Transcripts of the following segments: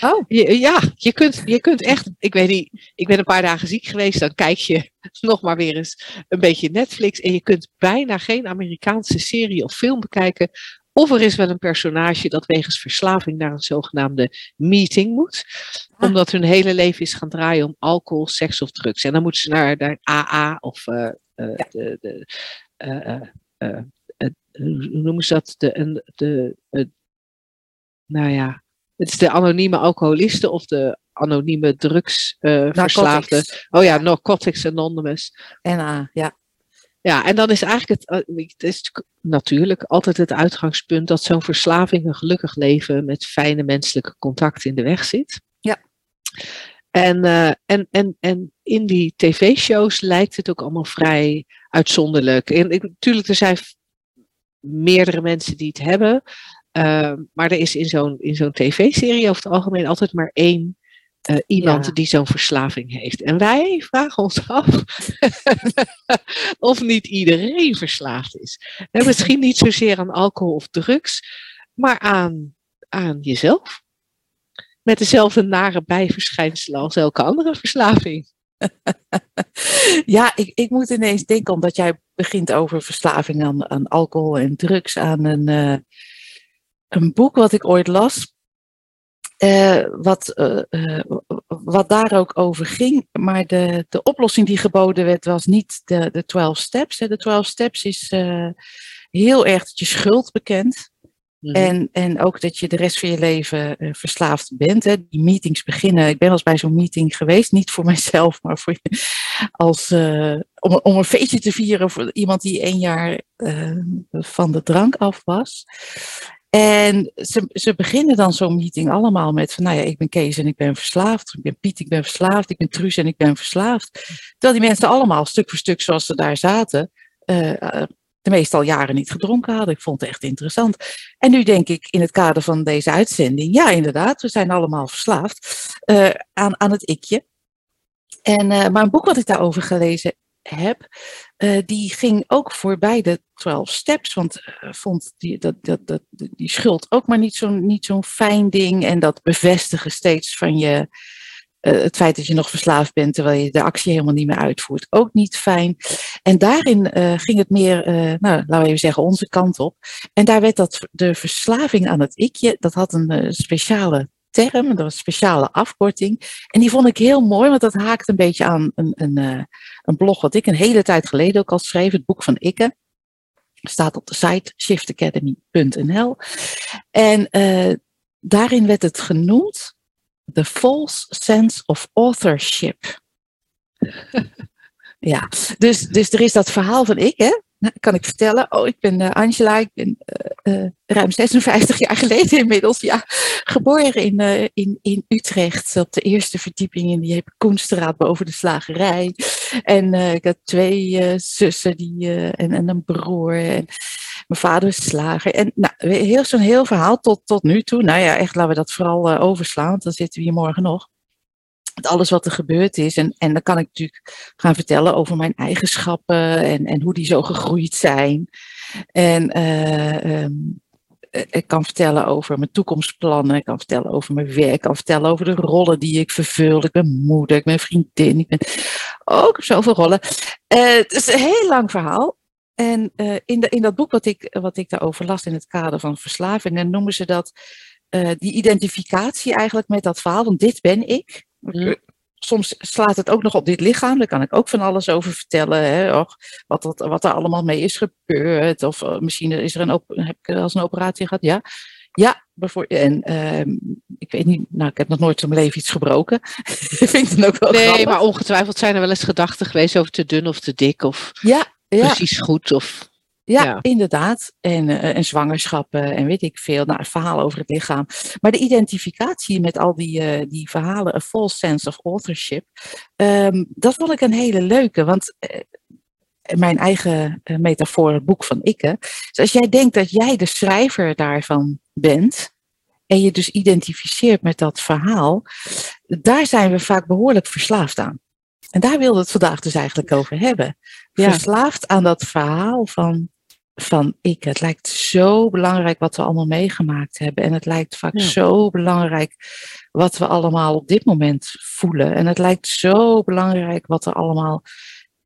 Oh. Je, ja, je kunt, je kunt echt, ik weet niet, ik ben een paar dagen ziek geweest, dan kijk je nog maar weer eens een beetje Netflix en je kunt bijna geen Amerikaanse serie of film bekijken. Of er is wel een personage dat wegens verslaving naar een zogenaamde meeting moet. Ah. Omdat hun hele leven is gaan draaien om alcohol, seks of drugs. En dan moeten ze naar, naar AA of eh, eh, de, de, eh, hoe noemen ze dat? De, de, de, nou ja, het is de anonieme alcoholisten of de anonieme drugsverslaafden. Oh ja, Narcotics Anonymous. En ah, ja. Ja, en dan is eigenlijk het, eh, het is natuurlijk altijd het uitgangspunt dat zo'n verslaving een gelukkig leven met fijne menselijke contacten in de weg zit. Ja. En, eh, en, en, en in die tv-shows lijkt het ook allemaal vrij uitzonderlijk. En natuurlijk, er zijn meerdere mensen die het hebben. Eh, maar er is in zo'n, in zo'n tv-serie over het algemeen altijd maar één eh, iemand Ja. die zo'n verslaving heeft. En wij vragen ons af of niet iedereen verslaafd is. En misschien niet zozeer aan alcohol of drugs, maar aan, aan jezelf. Met dezelfde nare bijverschijnselen als elke andere verslaving. ja, ik, ik moet ineens denken, omdat jij begint over verslaving aan, aan alcohol en drugs, aan een, eh, een boek wat ik ooit las. eh, wat, eh, eh, wat daar ook over ging. Maar de, de oplossing die geboden werd, was niet de, de 12 steps. Hè. De 12 steps is heel erg dat je schuld bekent. En, en ook dat je de rest van je leven verslaafd bent. Hè. Die meetings beginnen. Ik ben al eens bij zo'n meeting geweest. Niet voor mijzelf, maar voor, als, om, om een feestje te vieren voor iemand die één jaar van de drank af was. En ze, ze beginnen dan zo'n meeting allemaal met van, nou ja, ik ben Kees en ik ben verslaafd. Ik ben Piet, ik ben verslaafd. Ik ben Truus en ik ben verslaafd. Terwijl die mensen allemaal stuk voor stuk zoals ze daar zaten, eh, eh, de meestal jaren niet gedronken hadden. Ik vond het echt interessant. En nu denk ik in het kader van deze uitzending, ja inderdaad, we zijn allemaal verslaafd eh, aan, aan het ikje. En, eh, maar een boek wat ik daarover gelezen heb, eh, die ging ook voorbij de 12 steps, want eh, vond die, dat, dat, dat, die schuld ook maar niet zo'n niet zo'n fijn ding. En dat bevestigen steeds van je, eh, het feit dat je nog verslaafd bent terwijl je de actie helemaal niet meer uitvoert, ook niet fijn. En daarin ging het meer, nou, laten we even zeggen, onze kant op. En daar werd dat, de verslaving aan het ikje, dat had een speciale term, dat was een speciale afkorting. En die vond ik heel mooi, want dat haakt een beetje aan een, een, eh, een blog wat ik een hele tijd geleden ook al schreef, het boek van Ikke. Staat op de site shiftacademy.nl. En eh, daarin werd het genoemd The False Sense of Authorship. ja, dus, dus er is dat verhaal van ik, hè? Kan ik vertellen. Oh, ik ben eh, Angela, ik ben eh, eh, ruim 56 jaar geleden inmiddels, ja, geboren in, in, in Utrecht op de eerste verdieping in die Koenstraat boven de slagerij. En ik had twee zussen die, en, en een broer. En mijn vader is slager. En nou, heel, zo'n heel verhaal tot, tot nu toe. Nou ja, echt laten we dat vooral overslaan, want dan zitten we hier morgen nog. Alles wat er gebeurd is. En, en dan kan ik natuurlijk gaan vertellen over mijn eigenschappen en, en hoe die zo gegroeid zijn. En eh, ehm, eh, ik kan vertellen over mijn toekomstplannen. Ik kan vertellen over mijn werk. Ik kan vertellen over de rollen die ik vervul. Ik ben moeder, ik ben vriendin. Ik ben ook zoveel rollen. Eh, het is een heel lang verhaal. En in, de, in dat boek wat ik, wat ik daarover las in het kader van verslaving, dan noemen ze dat die identificatie eigenlijk met dat verhaal. Want dit ben ik. Mm. Soms slaat het ook nog op dit lichaam. Daar kan ik ook van alles over vertellen. Hè? Och, wat, dat, wat er allemaal mee is gebeurd. Of eh, misschien is er een, op, heb ik als een operatie gehad. Ja, ja bijvoorbeeld. En ehm, ik weet niet, nou, ik heb nog nooit in mijn leven iets gebroken. Vind ik dan ook wel Nee, grappig. maar ongetwijfeld zijn er wel eens gedachten geweest over te dun of te dik of Ja, ja. precies goed. Of, Ja, Ja. inderdaad. En, eh, en zwangerschappen en weet ik veel. Nou, verhalen over het lichaam. Maar de identificatie met al die, eh, die verhalen, a false sense of authorship, ehm, dat vond ik een hele leuke. Want eh, mijn eigen metafoor, het boek van Ikke. Dus als jij denkt dat jij de schrijver daarvan bent. En je dus identificeert met dat verhaal. Daar zijn we vaak behoorlijk verslaafd aan. En daar wilde het vandaag dus eigenlijk over hebben. Ja. Verslaafd aan dat verhaal van, van ik. Het lijkt zo belangrijk wat we allemaal meegemaakt hebben. En het lijkt vaak Ja. zo belangrijk wat we allemaal op dit moment voelen. En het lijkt zo belangrijk wat er allemaal,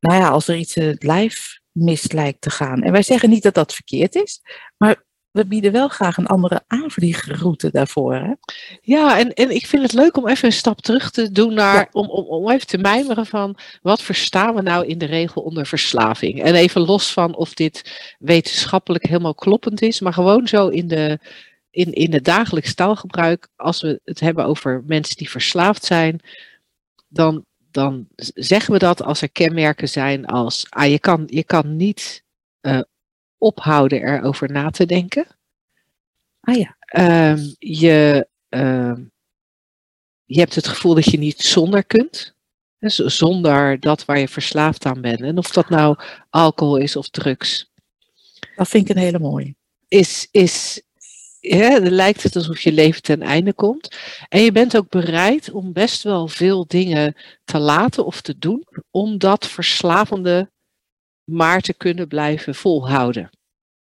nou ja, als er iets in het lijf mis lijkt te gaan. En wij zeggen niet dat dat verkeerd is, maar we bieden wel graag een andere aanvliegroute daarvoor. Hè? Ja, en, en ik vind het leuk om even een stap terug te doen naar, Ja. om, om, om even te mijmeren van, wat verstaan we nou in de regel onder verslaving? En even los van of dit wetenschappelijk helemaal kloppend is, maar gewoon zo in, de, in, in het dagelijks taalgebruik, als we het hebben over mensen die verslaafd zijn, dan, dan zeggen we dat als er kenmerken zijn als, ah, je, kan, je kan niet eh, ophouden erover na te denken. Ah ja. Ehm, je, ehm, je hebt het gevoel dat je niet zonder kunt. Dus zonder dat waar je verslaafd aan bent. En of dat nou alcohol is of drugs. Dat vind ik een hele mooie. Is, is, hè, dan lijkt het alsof je leven ten einde komt. En je bent ook bereid om best wel veel dingen te laten of te doen. Om dat verslavende maar te kunnen blijven volhouden.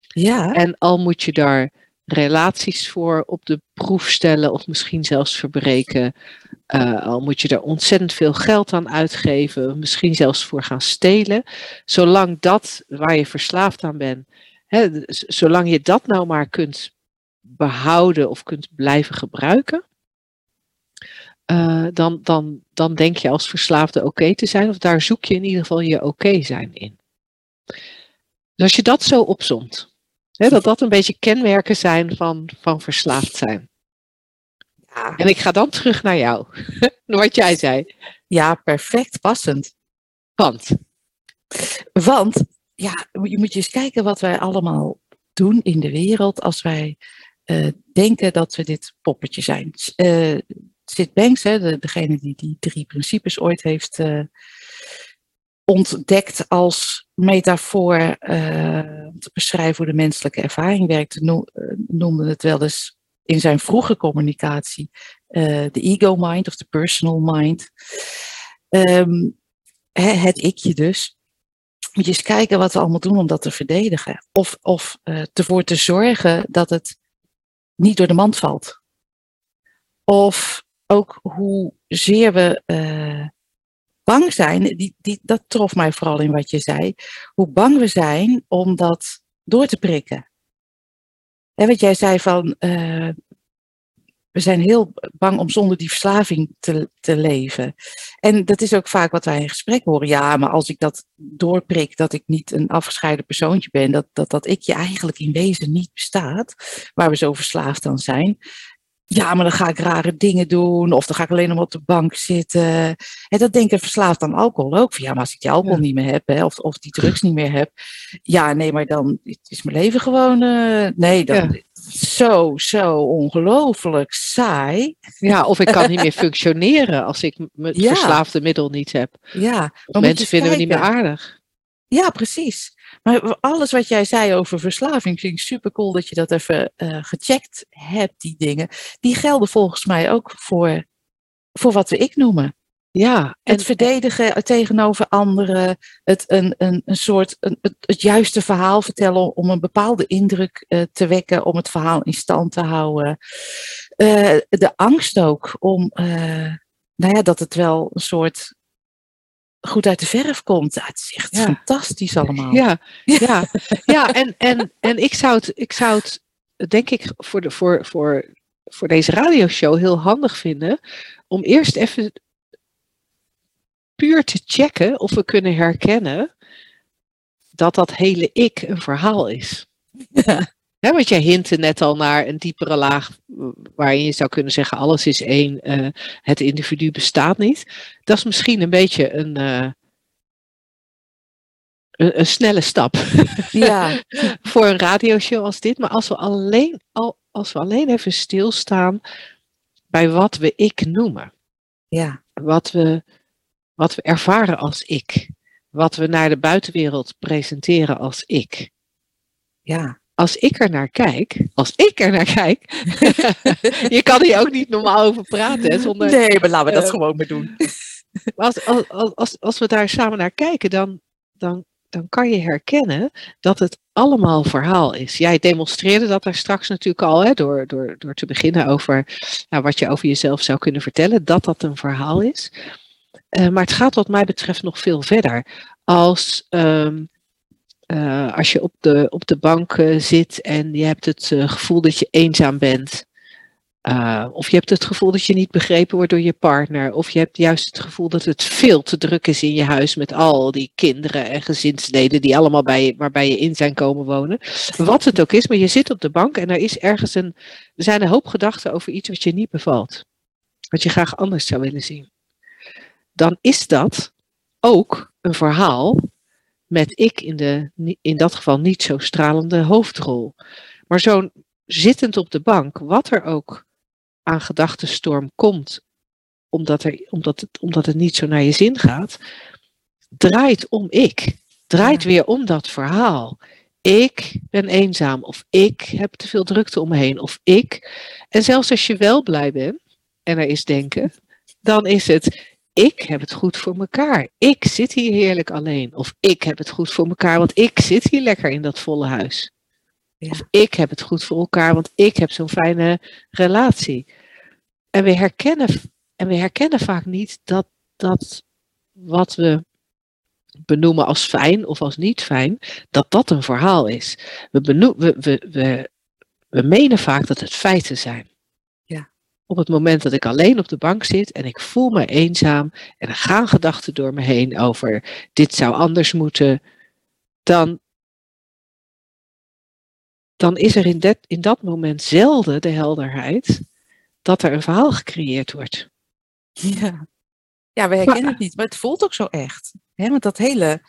Ja, En al moet je daar relaties voor op de proef stellen of misschien zelfs verbreken. eh, al moet je daar ontzettend veel geld aan uitgeven, misschien zelfs voor gaan stelen. Zolang dat waar je verslaafd aan bent, hè, zolang je dat nou maar kunt behouden of kunt blijven gebruiken, eh, dan, dan, dan denk je als verslaafde oké te zijn, of daar zoek je in ieder geval je oké zijn in. Dus als je dat zo opzomt, hè, dat dat een beetje kenmerken zijn van, van verslaafd zijn. Ja. En ik ga dan terug naar jou, wat jij zei. ja, perfect passend. Want, Want ja, je moet je eens kijken wat wij allemaal doen in de wereld als wij eh, denken dat we dit poppetje zijn. Eh, Sid Banks, hè, de, degene die die drie principes ooit heeft eh, ontdekt als metafoor eh, om te beschrijven hoe de menselijke ervaring werkt, no- eh, noemde het wel eens in zijn vroege communicatie eh, de ego mind of de personal mind. Hè, het ikje dus. Moet je eens kijken wat we allemaal doen om dat te verdedigen. Of, of eh, ervoor te zorgen dat het niet door de mand valt. Of ook hoezeer we bang zijn, die, die, dat trof mij vooral in wat je zei, hoe bang we zijn om dat door te prikken. En wat jij zei van, eh, we zijn heel bang om zonder die verslaving te, te leven. En dat is ook vaak wat wij in gesprek horen. Ja, maar als ik dat doorprik, dat ik niet een afgescheiden persoontje ben, dat dat, dat ik je eigenlijk in wezen niet bestaat, waar we zo verslaafd aan zijn. Ja, maar dan ga ik rare dingen doen, of dan ga ik alleen maar op de bank zitten. En dat denken verslaafd aan alcohol ook. Van, ja, maar als ik die alcohol Ja. niet meer heb, hè, of, of die drugs niet meer heb. Ja, nee, maar dan is mijn leven gewoon. eh, nee, dan, zo, zo ongelooflijk saai. ja, of ik kan niet meer functioneren als ik het Ja. verslaafde middel niet heb. Ja, mensen vinden me niet meer aardig. Ja, precies. Maar alles wat jij zei over verslaving, vind ik super cool dat je dat even eh, gecheckt hebt, die dingen. Die gelden volgens mij ook voor, voor wat we ik noemen. Ja, en Het verdedigen tegenover anderen, het een, een, een soort, een, het, het juiste verhaal vertellen om een bepaalde indruk eh, te wekken, om het verhaal in stand te houden. Eh, de angst ook om, nou ja, dat het wel een soort goed uit de verf komt. Het is echt Ja. fantastisch allemaal. Ja, ja, ja en, en, en ik, zou het, ik zou het, denk ik, voor, de, voor, voor, voor deze radioshow heel handig vinden om eerst even puur te checken of we kunnen herkennen dat dat hele ik een verhaal is. Ja. Hè, want jij hintte net al naar een diepere laag waarin je zou kunnen zeggen alles is één, eh, het individu bestaat niet. Dat is misschien een beetje een, eh, een, een snelle stap Ja, voor een radioshow als dit. Maar als we alleen, al, als we alleen even stilstaan bij wat we ik noemen. ja, Wat we, wat we ervaren als ik. Wat we naar de buitenwereld presenteren als ik. ja. Als ik er naar kijk, als ik er naar kijk, je kan hier ook niet normaal over praten. Hè, zonder, Nee, maar laten we dat eh, gewoon maar doen. Maar als, als, als- als, als we daar samen naar kijken, dan, dan, dan kan je herkennen dat het allemaal verhaal is. Jij demonstreerde dat daar straks natuurlijk al, hè, door, door, door te beginnen over nou, wat je over jezelf zou kunnen vertellen, dat dat een verhaal is. Eh, maar het gaat wat mij betreft nog veel verder. Als, ehm, eh, als je op de, op de bank eh, zit en je hebt het eh, gevoel dat je eenzaam bent. Of je hebt het gevoel dat je niet begrepen wordt door je partner. Of je hebt juist het gevoel dat het veel te druk is in je huis met al die kinderen en gezinsleden die allemaal bij je, waarbij je in zijn komen wonen. Wat het ook is, maar je zit op de bank en er is ergens een, er zijn een hoop gedachten over iets wat je niet bevalt. Wat je graag anders zou willen zien. Dan is dat ook een verhaal met ik in, de, in dat geval niet zo stralende hoofdrol. Maar zo'n zittend op de bank, wat er ook aan gedachtenstorm komt, omdat, er, omdat, het, omdat het niet zo naar je zin gaat, draait om ik. Draait Ja. weer om dat verhaal. Ik ben eenzaam, of ik heb te veel drukte om me heen, of ik. En zelfs als je wel blij bent en er is denken, dan is het ik heb het goed voor mekaar. Ik zit hier heerlijk alleen. Of ik heb het goed voor mekaar, want ik zit hier lekker in dat volle huis. Ja. Of ik heb het goed voor elkaar, want ik heb zo'n fijne relatie. En we herkennen, en we herkennen vaak niet dat, dat wat we benoemen als fijn of als niet fijn, dat dat een verhaal is. We, we, we, we menen vaak dat het feiten zijn. Op het moment dat ik alleen op de bank zit en ik voel me eenzaam en er gaan gedachten door me heen over dit zou anders moeten, dan, dan is er in dat, in dat moment zelden de helderheid dat er een verhaal gecreëerd wordt. Ja, ja we herkennen het niet, maar het voelt ook zo echt. Hè? Want dat hele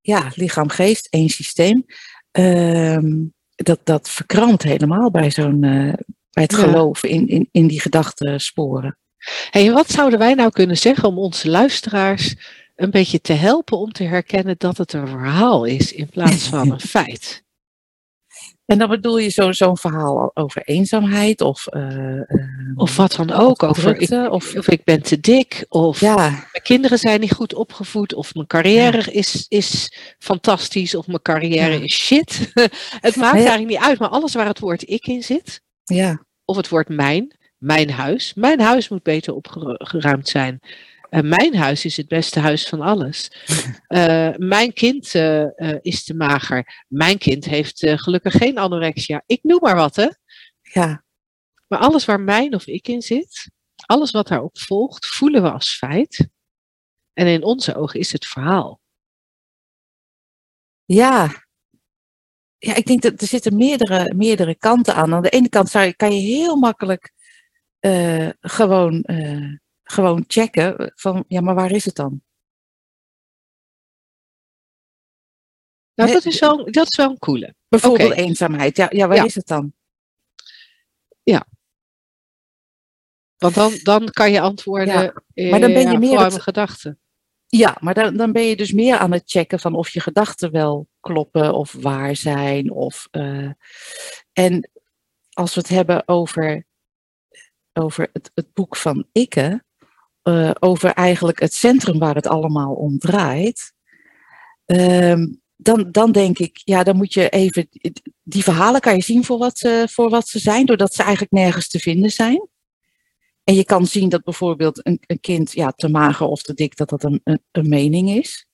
ja, lichaam-geest, één systeem, ehm, dat, dat verkrampt helemaal bij zo'n eh, bij het Ja. geloof in, in, in die gedachtensporen. Hey, en wat zouden wij nou kunnen zeggen om onze luisteraars een beetje te helpen om te herkennen dat het een verhaal is in plaats van een feit? En dan bedoel je zo- zo'n verhaal over eenzaamheid of, eh, eh, Of wat dan ook, over ik, of of ik ben te dik, of ja, mijn kinderen zijn niet goed opgevoed, of mijn carrière is, is fantastisch, of mijn carrière Ja. is shit. het maakt eigenlijk niet uit, maar alles waar het woord ik in zit, ja, of het woord mijn, mijn huis. Mijn huis moet beter opgeruimd zijn. Eh, mijn huis is het beste huis van alles. Eh, mijn kind eh, is te mager. Mijn kind heeft gelukkig geen anorexia. Ik noem maar wat, hè. ja, Maar alles waar mijn of ik in zit, alles wat daarop volgt, voelen we als feit. En in onze ogen is het verhaal. ja. Ja, ik denk dat er zitten meerdere, meerdere kanten aan. Aan de ene kant zou je, kan je heel makkelijk eh, gewoon, eh, gewoon checken van, ja, maar waar is het dan? Nou, dat is wel, dat is wel een coole. Bijvoorbeeld eenzaamheid. Ja, ja waar Ja. is het dan? Want dan, dan kan je antwoorden. Ja, maar dan ben je ja, meer het- mijn gedachten. Ja, maar dan, dan ben je dus meer aan het checken van of je gedachten wel kloppen of waar zijn. Of, eh, en als we het hebben over, over het, het boek van Ikke, eh, over eigenlijk het centrum waar het allemaal om draait, ehm, dan, dan denk ik, ja, dan moet je even, die verhalen kan je zien voor wat, ze, voor wat ze zijn, doordat ze eigenlijk nergens te vinden zijn. En je kan zien dat bijvoorbeeld een, een kind ja, te mager of te dik, dat dat een, een, een mening is.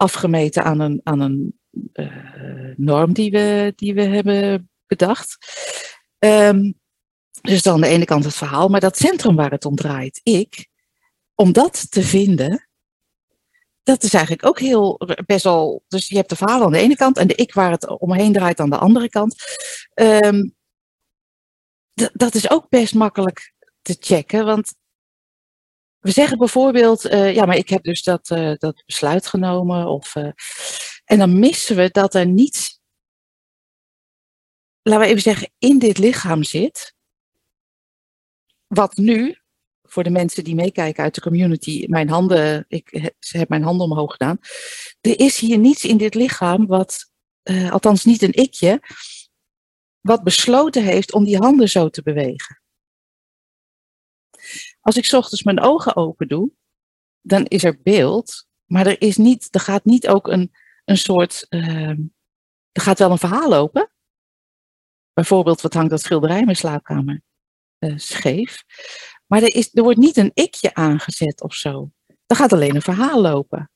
Afgemeten aan een, aan een eh, norm die we, die we hebben bedacht. Ehm, dus dan aan de ene kant het verhaal, maar dat centrum waar het om draait, ik, om dat te vinden, dat is eigenlijk ook heel best wel. Dus je hebt de verhalen aan de ene kant en de ik waar het omheen draait aan de andere kant. Ehm, dat is ook best makkelijk te checken, want we zeggen bijvoorbeeld, eh, ja, maar ik heb dus dat, eh, dat besluit genomen. Of, eh, en dan missen we dat er niets, laten we even zeggen, in dit lichaam zit. Wat nu, voor de mensen die meekijken uit de community, mijn handen, ik heb mijn handen omhoog gedaan. Er is hier niets in dit lichaam wat, althans niet een ikje, wat besloten heeft om die handen zo te bewegen. Als ik ochtends mijn ogen open doe, dan is er beeld, maar er, is niet, er gaat niet ook een, een soort. ehm, er gaat wel een verhaal open. Bijvoorbeeld, wat hangt dat schilderij in mijn slaapkamer eh, scheef. Maar er, is, er wordt niet een ikje aangezet of zo. Er gaat alleen een verhaal lopen.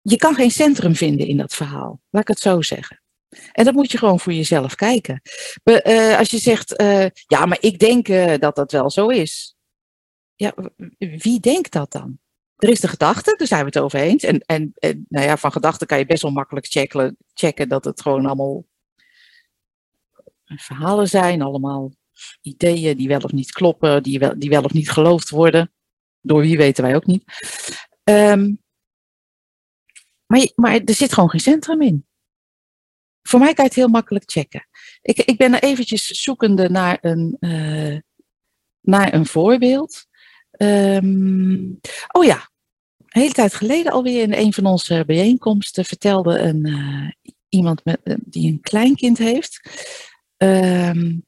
Je kan geen centrum vinden in dat verhaal, laat ik het zo zeggen. En dat moet je gewoon voor jezelf kijken. Eh, als je zegt, eh, ja, maar ik denk eh, dat dat wel zo is. Ja, wie denkt dat dan? Er is de gedachte, daar zijn we het over eens. En, en, en nou ja, van gedachten kan je best wel makkelijk checken, checken dat het gewoon allemaal verhalen zijn, allemaal ideeën die wel of niet kloppen, die wel, die wel of niet geloofd worden. Door wie weten wij ook niet. Ehm, maar, maar er zit gewoon geen centrum in. Voor mij kan je het heel makkelijk checken. Ik, ik ben er eventjes zoekende naar een, eh, naar een voorbeeld. Ehm, oh ja, een hele tijd geleden alweer in een van onze bijeenkomsten vertelde een, eh, iemand met, eh, die een kleinkind heeft. ehm,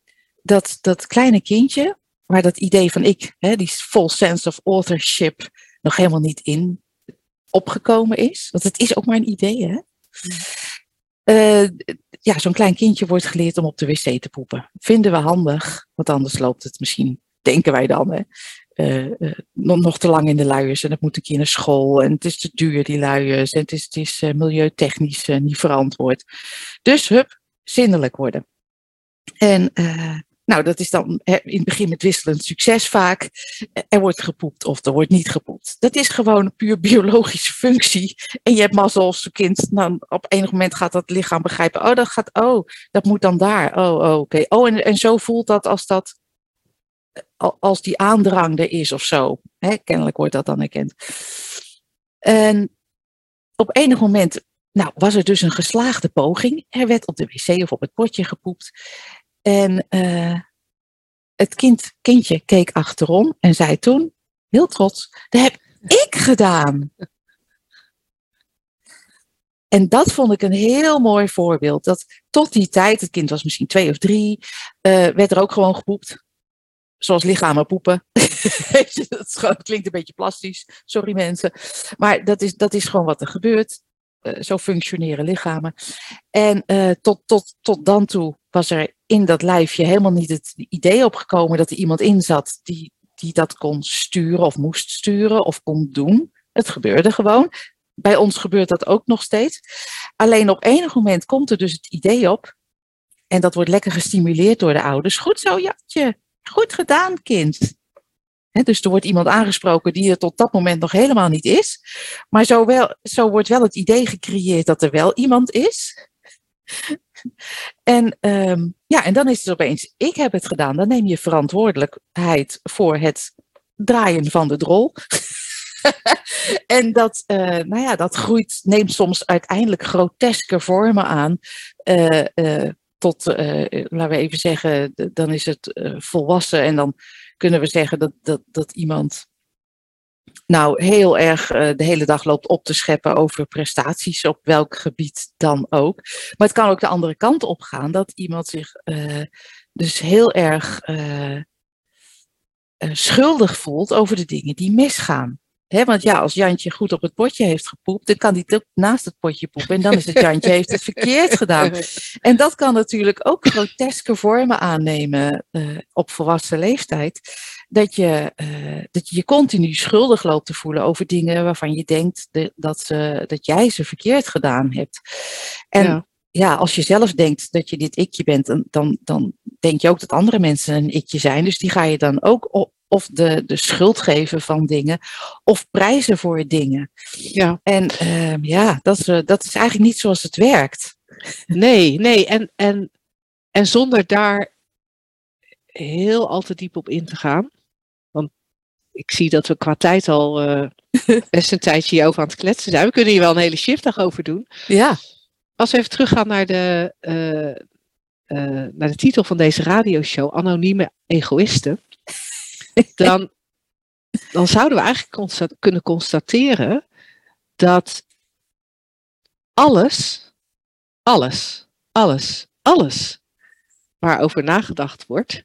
dat dat kleine kindje, waar dat idee van ik, hè, die full sense of authorship, nog helemaal niet in opgekomen is. Want het is ook maar een idee, hè? Eh, ja, zo'n klein kindje wordt geleerd om op de wc te poepen. Vinden we handig, want anders loopt het misschien, denken wij dan, hè, eh, eh, nog, te lang in de luiers. En het moet een keer naar school en het is te duur, die luiers. En het is, het is milieutechnisch niet verantwoord. Dus, hup, zindelijk worden. En nou, dat is dan in het begin met wisselend succes vaak. Er wordt gepoept of er wordt niet gepoept. Dat is gewoon een puur biologische functie. En je hebt mazzel als kind, nou, op enig moment gaat dat lichaam begrijpen. Oh, dat gaat, oh, dat moet dan daar. Oh, oh oké. Oh, en, en zo voelt dat als dat, al- als die aandrang er is of zo. Kennelijk wordt dat dan erkend. En op enig moment, nou, was er dus een geslaagde poging. Er werd op de wc of op het potje gepoept. En eh, het kind, kindje keek achterom en zei toen, heel trots, dat heb ik gedaan. En dat vond ik een heel mooi voorbeeld. Dat tot die tijd, het kind was misschien twee of drie, eh, werd er ook gewoon gepoept. Zoals lichamen poepen. Dat klinkt een beetje plastisch. Sorry mensen. Maar dat is, dat is gewoon wat er gebeurt. Eh, zo functioneren lichamen. En tot, tot, tot dan toe was er in dat lijfje helemaal niet het idee opgekomen dat er iemand in zat die, die dat kon sturen of moest sturen of kon doen. Het gebeurde gewoon. Bij ons gebeurt dat ook nog steeds. Alleen op enig moment komt er dus het idee op. En dat wordt lekker gestimuleerd door de ouders. Goed zo, Jatje. Goed gedaan, kind. Dus er wordt iemand aangesproken die er tot dat moment nog helemaal niet is. Maar zo, wel, zo wordt wel het idee gecreëerd dat er wel iemand is. En, ehm, ja, en dan is het opeens, ik heb het gedaan. Dan neem je verantwoordelijkheid voor het draaien van de drol. en dat, eh, nou ja, dat groeit, neemt soms uiteindelijk groteske vormen aan. eh, eh, tot, laten we even zeggen, dan is het volwassen en dan kunnen we zeggen dat, dat, dat iemand nou heel erg eh, de hele dag loopt op te scheppen over prestaties op welk gebied dan ook. Maar het kan ook de andere kant op gaan dat iemand zich eh, dus heel erg eh, schuldig voelt over de dingen die misgaan. Want ja, als Jantje goed op het potje heeft gepoept, dan kan hij ook naast het potje poepen. En dan is het Jantje heeft het verkeerd gedaan. En dat kan natuurlijk ook groteske vormen aannemen op volwassen leeftijd. Dat je, eh, dat je je continu schuldig loopt te voelen over dingen waarvan je denkt de- dat, ze, dat jij ze verkeerd gedaan hebt. En ja. Ja. als je zelf denkt dat je dit ikje bent, dan, dan, denk je ook dat andere mensen een ikje zijn. Dus die ga je dan ook o- of de, de schuld geven van dingen of prijzen voor dingen. Ja. En ehm, ja, dat is, eh, dat is eigenlijk niet zoals het werkt. Nee, nee. En, en, en zonder daar heel al te diep op in te gaan. Ik zie dat we qua tijd al eh, best een tijdje hierover aan het kletsen zijn. We kunnen hier wel een hele shiftdag over doen. Ja. Als we even teruggaan naar de, eh, eh, naar de titel van deze radioshow, Anonieme Egoïsten. Dan, dan zouden we eigenlijk kunnen constateren dat alles, alles, alles, alles waarover nagedacht wordt,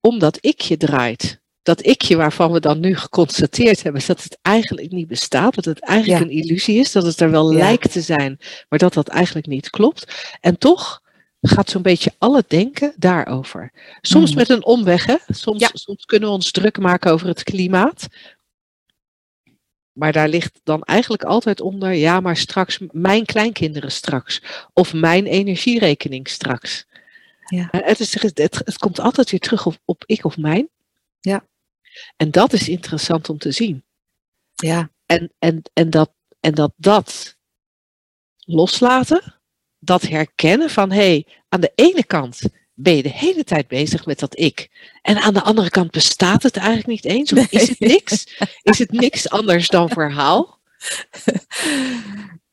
om dat ikje draait. Dat ikje waarvan we dan nu geconstateerd hebben dat het eigenlijk niet bestaat, dat het eigenlijk Ja. een illusie is, dat het er wel Ja. lijkt te zijn, maar dat dat eigenlijk niet klopt. En toch gaat zo'n beetje alle denken daarover. Soms Mhm. met een omweg, hè? Soms, Ja. soms kunnen we ons druk maken over het klimaat. Maar daar ligt dan eigenlijk altijd onder, ja, maar straks mijn kleinkinderen straks. Of mijn energierekening straks. Ja. Eh, Het, is, het, het komt altijd weer terug op, op ik of mijn. Ja. En dat is interessant om te zien. Ja. En, en, en, dat, en dat dat loslaten, dat herkennen van hé, hey, aan de ene kant ben je de hele tijd bezig met dat ik. En aan de andere kant bestaat het eigenlijk niet eens. Of is het niks? Is het niks anders dan verhaal?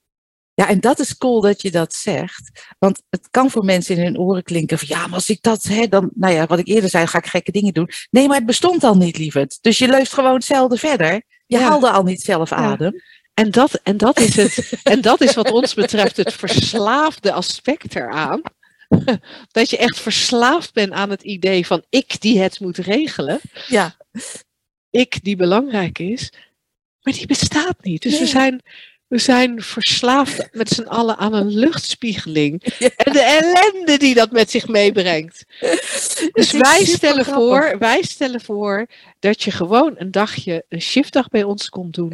Ja, en dat is cool dat je dat zegt. Want het kan voor mensen in hun oren klinken van ja, maar als ik dat, hè, dan, nou ja, wat ik eerder zei, ga ik gekke dingen doen. Nee, maar het bestond al niet, lieverd. Dus je leeft gewoon hetzelfde verder. Je Ja. haalde al niet zelf adem. En dat, en, dat is het, en dat is wat ons betreft het verslaafde aspect eraan. Dat je echt verslaafd bent aan het idee van ik die het moet regelen. Ja. Ik die belangrijk is. Maar die bestaat niet. Dus we, zijn, we zijn verslaafd met z'n allen aan een luchtspiegeling. Ja. En de ellende die dat met zich meebrengt. Dus wij stellen, voor, wij stellen voor dat je gewoon een dagje een shiftdag bij ons komt doen.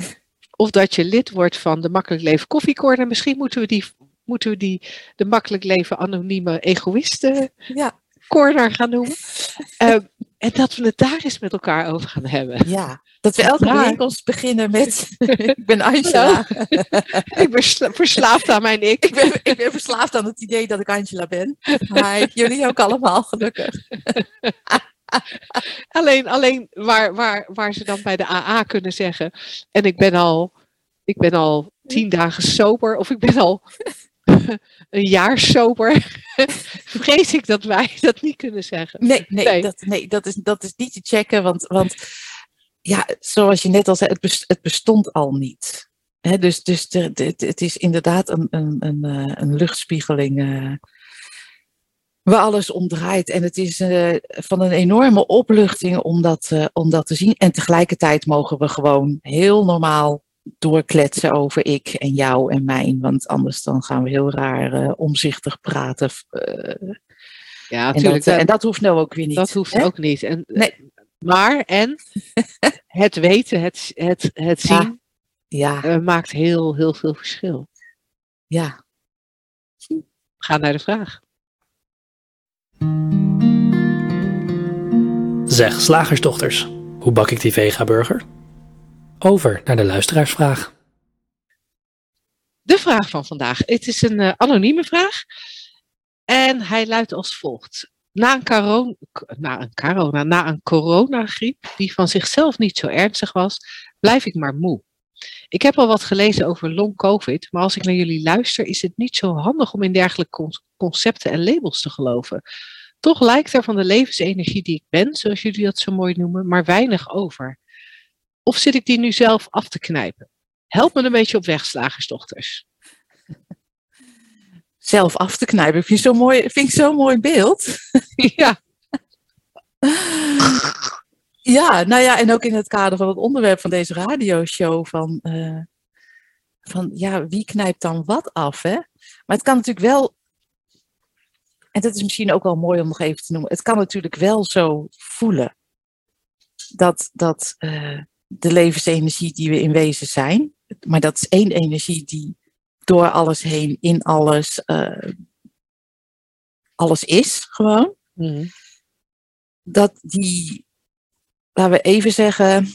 Of dat je lid wordt van de Makkelijk Leven Koffiecorner. Misschien moeten we die, moeten we die de Makkelijk Leven Anonieme Egoïsten Ja. Corner gaan noemen. Eh, en dat we het daar eens met elkaar over gaan hebben. ja. Dat we elke bijeenkomst beginnen met ik ben Angela. Ik ben sla- verslaafd aan mijn ik. Ik ben, ik ben verslaafd aan het idee dat ik Angela ben. Maar jullie ook allemaal gelukkig. Alleen, alleen waar, waar, waar ze dan bij de AA kunnen zeggen. En ik ben al, ik ben al tien dagen sober. Of ik ben al een jaar sober. Vrees ik dat wij dat niet kunnen zeggen. Nee, nee, Nee. Dat, nee dat, is, dat is niet te checken. Want, want ja, zoals je net al zei, het, het bestond al niet. Dus dus de, het is inderdaad een, een, een, eh, een luchtspiegeling eh, waar alles om draait. En het is eh, van een enorme opluchting om dat, om dat te zien. En tegelijkertijd mogen we gewoon heel normaal doorkletsen over ik en jou en mijn. Want anders dan gaan we heel raar eh, omzichtig praten. eh, Ja, en, natuurlijk. dat, en dat hoeft nou ook weer niet. Dat hoeft hè? ook niet. En, Nee. Maar, en het weten, het, het, het zien, Ja, eh, maakt heel, heel veel verschil. ja. Ga naar de vraag. Zeg, slagersdochters, hoe bak ik die vega-burger? Over naar de luisteraarsvraag. De vraag van vandaag. Het is een eh, anonieme vraag. En hij luidt als volgt. Na een, coro- na, een corona, na een coronagriep die van zichzelf niet zo ernstig was, blijf ik maar moe. Ik heb al wat gelezen over long covid, maar als ik naar jullie luister, is het niet zo handig om in dergelijke con- concepten en labels te geloven. Toch lijkt er van de levensenergie die ik ben, zoals jullie dat zo mooi noemen, maar weinig over. Of zit ik die nu zelf af te knijpen? Help me een beetje op weg, slagersdochters. Zelf af te knijpen. Vind, je zo mooi, vind ik zo'n mooi beeld. ja, Ja, nou ja, en ook in het kader van het onderwerp van deze radioshow van, eh, van ja, wie knijpt dan wat af, hè? Maar het kan natuurlijk wel, en dat is misschien ook wel mooi om nog even te noemen, het kan natuurlijk wel zo voelen dat, dat eh, de levensenergie die we in wezen zijn, maar dat is één energie die door alles heen, in alles, eh, alles is gewoon Mhm. dat die, laten we even zeggen,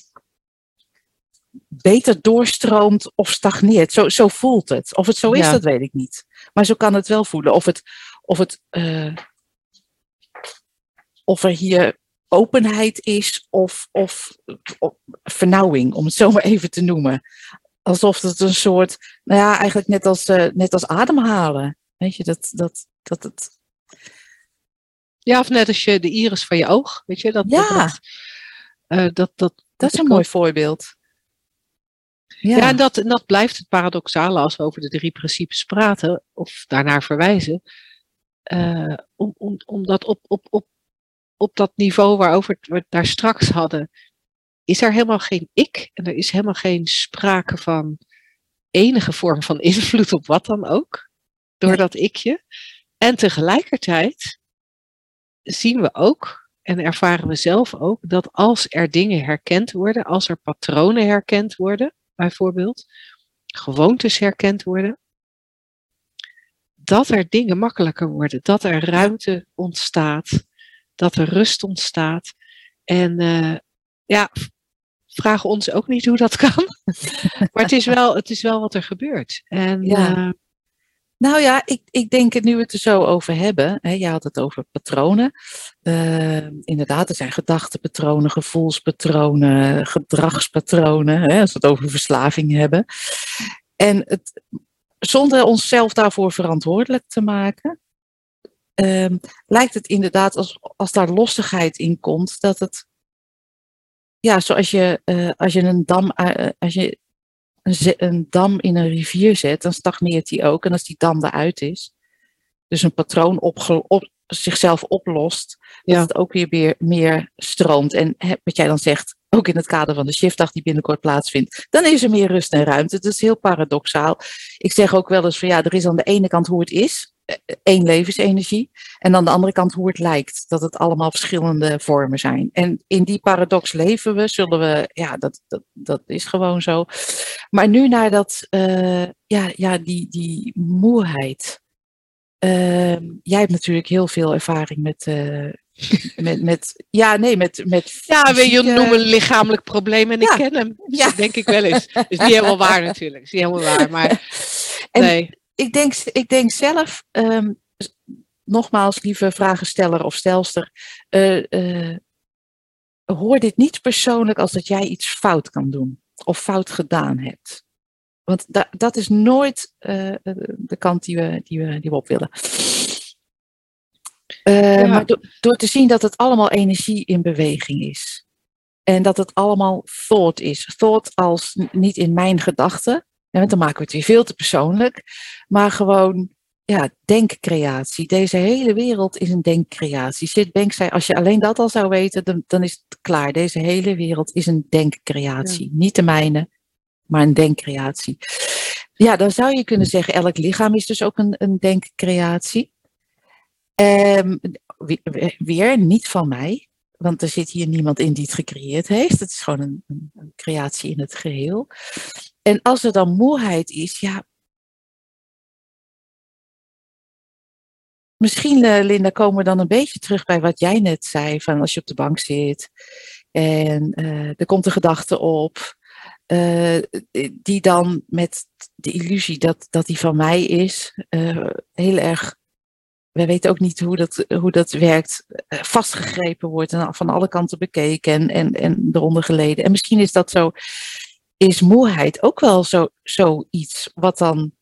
beter doorstroomt of stagneert. Zo, zo voelt het. Of het zo is, Ja. dat weet ik niet. Maar zo kan het wel voelen. Of het, of het, eh, of er hier openheid is of, of, of vernauwing, om het zo maar even te noemen. Alsof het een soort, nou ja, eigenlijk net als, uh, net als ademhalen. Weet je, dat, dat, dat het. Ja, of net als je de iris van je oog, weet je, dat. Ja. Dat, uh, dat, dat, dat is een mooi voorbeeld. Ja, ja en dat, en dat blijft het paradoxale als we over de drie principes praten of daarnaar verwijzen. Uh, om, om, omdat op, op, op, op dat niveau waarover we het daar straks hadden, is er helemaal geen ik en er is helemaal geen sprake van enige vorm van invloed op wat dan ook, door dat ikje. En tegelijkertijd zien we ook en ervaren we zelf ook dat als er dingen herkend worden, als er patronen herkend worden, bijvoorbeeld, gewoontes herkend worden, dat er dingen makkelijker worden, dat er ruimte ontstaat, dat er rust ontstaat. En uh, ja, vragen ons ook niet hoe dat kan. maar het is, wel, het is wel wat er gebeurt. En, ja. Uh, nou ja, ik, ik denk het nu we het er zo over hebben. Hè, je had het over patronen. Uh, inderdaad, er zijn gedachtenpatronen, gevoelspatronen, gedragspatronen. Hè, als we het over verslaving hebben. En het, zonder onszelf daarvoor verantwoordelijk te maken, uh, lijkt het inderdaad als, als daar lossigheid in komt, dat het, ja, zoals je, uh, als je een dam, uh, als je een, een, dam in een rivier zet, dan stagneert die ook. En als die dam eruit is, dus een patroon op, op, zichzelf oplost, ja. dat het ook weer meer, meer stroomt. En wat jij dan zegt, ook in het kader van de shiftdag die binnenkort plaatsvindt, dan is er meer rust en ruimte. Dat is heel paradoxaal. Ik zeg ook wel eens van ja, er is aan de ene kant hoe het is, één levensenergie, en aan de andere kant hoe het lijkt, dat het allemaal verschillende vormen zijn. En in die paradox leven we, zullen we, ja, dat, dat, dat is gewoon zo. Maar nu naar dat, uh, ja, ja, die, die moeheid. Uh, jij hebt natuurlijk heel veel ervaring met, uh, met, met, ja, nee, met, met Ja, wil je noemen lichamelijk probleem en ik ken hem. Dus ja. Dat denk ik wel eens. is niet helemaal waar natuurlijk. is niet helemaal waar, maar en nee. Ik denk, ik denk zelf, um, nogmaals, lieve vragensteller of stelster, uh, uh, hoor dit niet persoonlijk als dat jij iets fout kan doen of fout gedaan hebt. Want da dat is nooit uh, de kant die we, die, we, die we op willen. Ja. Maar do door te zien dat het allemaal energie in beweging is. En dat het allemaal thought is. Thought als niet in mijn gedachten. Ja, dan maken we het weer veel te persoonlijk. Maar gewoon, ja, denkcreatie. Deze hele wereld is een denkcreatie. Sid zei, als je alleen dat al zou weten, dan, dan is het klaar. Deze hele wereld is een denkcreatie. Ja. Niet de mijne, maar een denkcreatie. Ja, dan zou je kunnen zeggen, elk lichaam is dus ook een, een denkcreatie. Um, weer niet van mij, want er zit hier niemand in die het gecreëerd heeft. Het is gewoon een, een, creatie in het geheel. En als er dan moeheid is, ja. Misschien, uh, Linda, komen we dan een beetje terug bij wat jij net zei: van als je op de bank zit en uh, er komt een gedachte op, uh, die dan met de illusie dat, dat die van mij is, heel erg we weten ook niet hoe dat, hoe dat werkt, vastgegrepen wordt en van alle kanten bekeken en, en, en eronder geleden. En misschien is dat zo, is moeheid ook wel zo, zoiets wat dan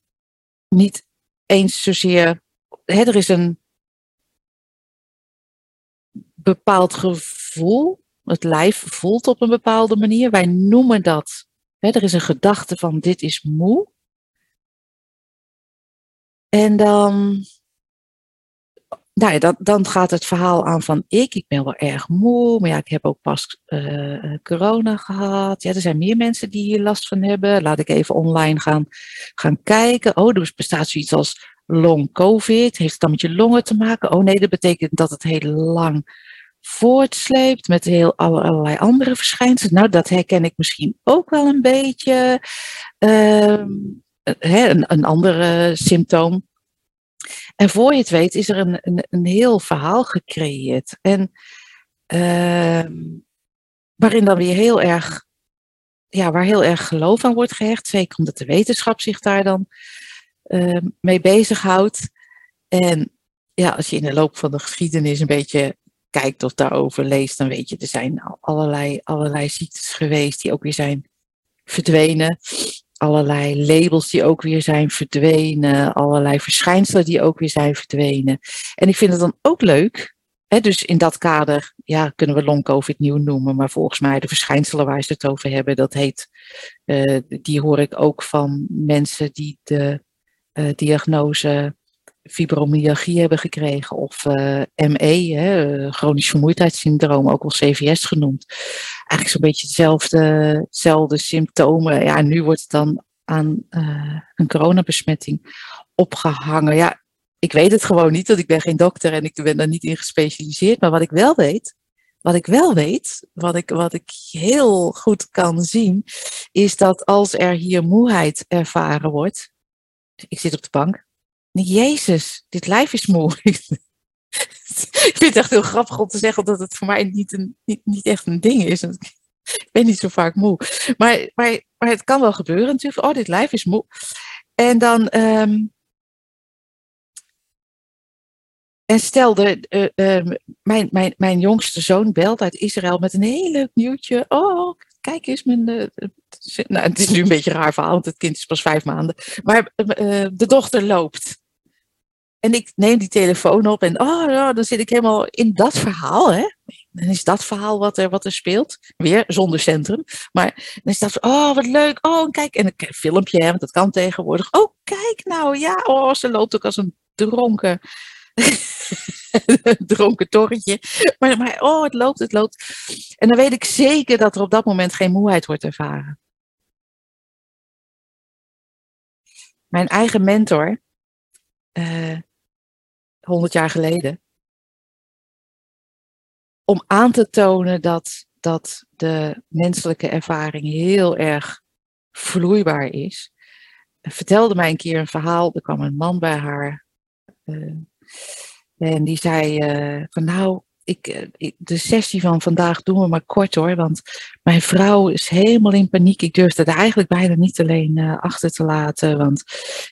niet eens zozeer, hè, er is een bepaald gevoel, het lijf voelt op een bepaalde manier, wij noemen dat, hè, er is een gedachte van dit is moe. En dan nou ja, dan, dan gaat het verhaal aan van ik, ik ben wel erg moe, maar ja, ik heb ook pas uh, corona gehad. Ja, er zijn meer mensen die hier last van hebben. Laat ik even online gaan, gaan kijken. Oh, er bestaat zoiets als long covid. Heeft het dan met je longen te maken? Oh nee, dat betekent dat het heel lang voortsleept met heel allerlei andere verschijnselen. Nou, dat herken ik misschien ook wel een beetje. Uh, een, een andere symptoom en voor je het weet is er een, een, een heel verhaal gecreëerd. En uh, waarin dan weer heel erg, ja, waar heel erg geloof aan wordt gehecht. Zeker omdat de wetenschap zich daar dan uh, mee bezighoudt. En ja, als je in de loop van de geschiedenis een beetje kijkt of daarover leest, dan weet je, er zijn allerlei, allerlei ziektes geweest die ook weer zijn verdwenen. Allerlei labels die ook weer zijn verdwenen. Allerlei verschijnselen die ook weer zijn verdwenen. En ik vind het dan ook leuk. Hè, dus in dat kader ja, kunnen we long-covid nieuw noemen. Maar volgens mij de verschijnselen waar ze het over hebben, dat heet, uh, die hoor ik ook van mensen die de uh, diagnose fibromyalgie hebben gekregen of uh, ME, hè, chronisch vermoeidheidssyndroom, ook wel CVS genoemd. Eigenlijk zo'n beetje hetzelfde symptomen. Ja, nu wordt het dan aan uh, een coronabesmetting opgehangen. Ja, ik weet het gewoon niet, want ik ben geen dokter en ik ben daar niet in gespecialiseerd. Maar wat ik wel weet, wat ik wel weet, wat ik, wat ik heel goed kan zien, is dat als er hier moeheid ervaren wordt, ik zit op de bank, Jezus, dit lijf is moe. ik vind het echt heel grappig om te zeggen dat het voor mij niet, een, niet, niet echt een ding is. Ik ben niet zo vaak moe. Maar, maar, het kan wel gebeuren natuurlijk. Oh, dit lijf is moe. En dan. Um, en stel, uh, uh, mijn, mijn, mijn jongste zoon belt uit Israël met een heel leuk nieuwtje. Oh, kijk eens, mijn, uh, nou, het is nu een beetje raar verhaal, want het kind is pas vijf maanden. Maar de dochter loopt. En ik neem die telefoon op en oh, ja, dan zit ik helemaal in dat verhaal. Hè? Dan is dat verhaal wat er, wat er speelt. Weer zonder centrum. Maar dan is dat, oh wat leuk. Oh, kijk. En een filmpje, hè, want dat kan tegenwoordig. Oh, kijk nou. Ja, oh, ze loopt ook als een dronken. dronken torretje. Maar, maar oh, het loopt, het loopt. En dan weet ik zeker dat er op dat moment geen moeheid wordt ervaren. Mijn eigen mentor, uh, 100 jaar geleden. Om aan te tonen dat, dat de menselijke ervaring heel erg vloeibaar is. Vertelde mij een keer een verhaal. Er kwam een man bij haar. Uh, en die zei uh, van nou, ik, eh, de sessie van vandaag doen we maar kort hoor. Want mijn vrouw is helemaal in paniek. Ik durf het eigenlijk bijna niet alleen uh, achter te laten. Want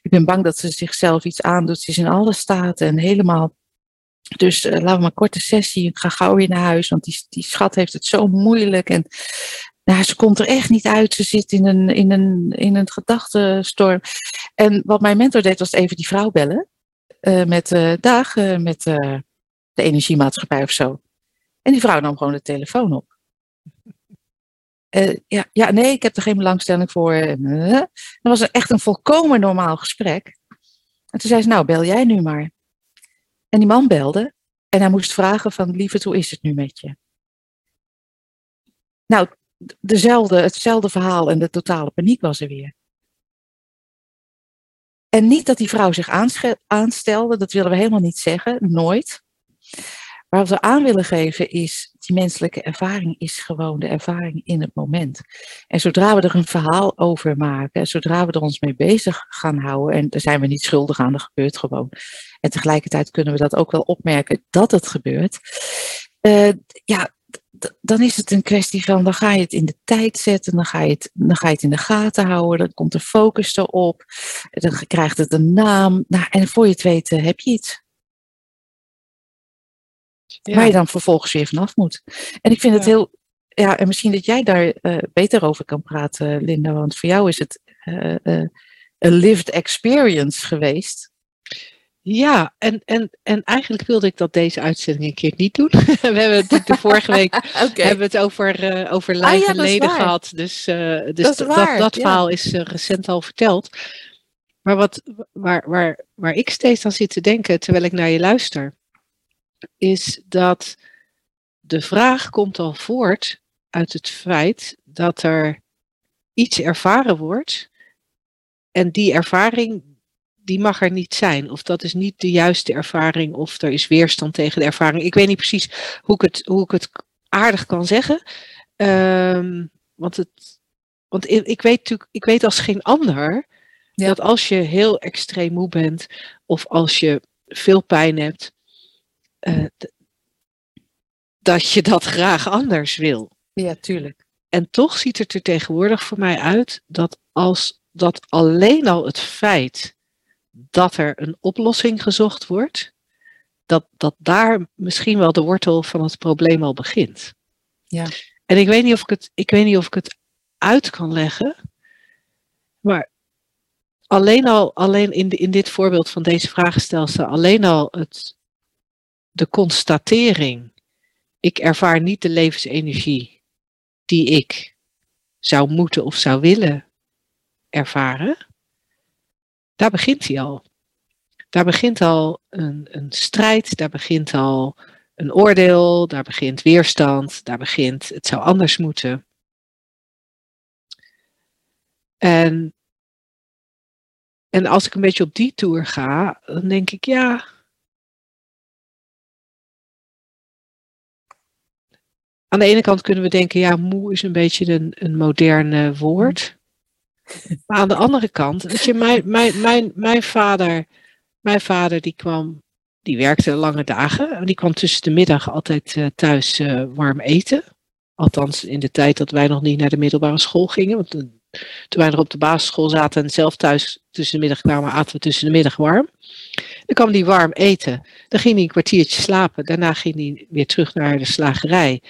ik ben bang dat ze zichzelf iets aandoet. Ze is in alle staten en helemaal. Dus uh, laten we maar korte sessie. Ik ga gauw weer naar huis. Want die, die schat heeft het zo moeilijk. En nou, ze komt er echt niet uit. Ze zit in een, in een, in een gedachtenstorm. En wat mijn mentor deed was even die vrouw bellen. met dag, met de energiemaatschappij of zo. En die vrouw nam gewoon de telefoon op. Uh, ja, ja, nee, ik heb er geen belangstelling voor. Uh, dat was echt een volkomen normaal gesprek. En toen zei ze, nou, bel jij nu maar. En die man belde en hij moest vragen van, lieverd, hoe is het nu met je? Nou, dezelfde, hetzelfde verhaal en de totale paniek was er weer. En niet dat die vrouw zich aanstelde, dat willen we helemaal niet zeggen, nooit. Maar we aan willen geven is, die menselijke ervaring is gewoon de ervaring in het moment. En zodra we er een verhaal over maken, zodra we er ons mee bezig gaan houden, en daar zijn we niet schuldig aan, dat gebeurt gewoon. En tegelijkertijd kunnen we dat ook wel opmerken dat het gebeurt. Uh, ja, dan is het een kwestie van, dan ga je het in de tijd zetten, dan ga je het, dan ga je het in de gaten houden, dan komt de focus erop, dan krijgt het een naam. Nou, en voor je het weet heb je iets ja. waar je dan vervolgens weer vanaf moet. En ik vind het heel, ja, en misschien dat jij daar uh, beter over kan praten, Linda, want voor jou is het uh, uh, een lived experience geweest. Ja, en, en, en eigenlijk wilde ik dat deze uitzending een keer niet doen. we hebben het de vorige week okay. hebben het over, uh, over live ah, ja, leden gehad. Dus, uh, dus dat, dat, dat, verhaal is uh, recent al verteld. Maar wat, waar, waar, waar ik steeds aan zit te denken terwijl ik naar je luister, is dat de vraag komt al voort uit het feit dat er iets ervaren wordt en die ervaring die mag er niet zijn. Of dat is niet de juiste ervaring of er is weerstand tegen de ervaring. Ik weet niet precies hoe ik het, hoe ik het aardig kan zeggen. Um, want het, want ik weet natuurlijk, ik weet als geen ander ja. dat als je heel extreem moe bent of als je veel pijn hebt, uh, dat je dat graag anders wil. Ja, tuurlijk. En toch ziet het er tegenwoordig voor mij uit dat als dat alleen al het feit dat er een oplossing gezocht wordt, dat, dat daar misschien wel de wortel van het probleem al begint. Ja. En ik weet niet of ik het, ik weet niet of ik het uit kan leggen. Maar alleen al, alleen in, de, in dit voorbeeld van deze vragenstelsel, alleen al het, de constatering, ik ervaar niet de levensenergie die ik zou moeten of zou willen ervaren, daar begint hij al. Daar begint al een, een strijd, daar begint al een oordeel, daar begint weerstand, daar begint het zou anders moeten. En, en als ik een beetje op die tour ga, dan denk ik ja. Aan de ene kant kunnen we denken, ja, moe is een beetje een, een moderne woord. Maar aan de andere kant, weet je, mijn, mijn, mijn, mijn vader, mijn vader die kwam, die werkte lange dagen. Die kwam tussen de middag altijd uh, thuis uh, warm eten. Althans, in de tijd dat wij nog niet naar de middelbare school gingen. Want uh, toen wij nog op de basisschool zaten en zelf thuis tussen de middag kwamen, aten we tussen de middag warm. Dan kwam hij warm eten. Dan ging hij een kwartiertje slapen. Daarna ging hij weer terug naar de slagerij.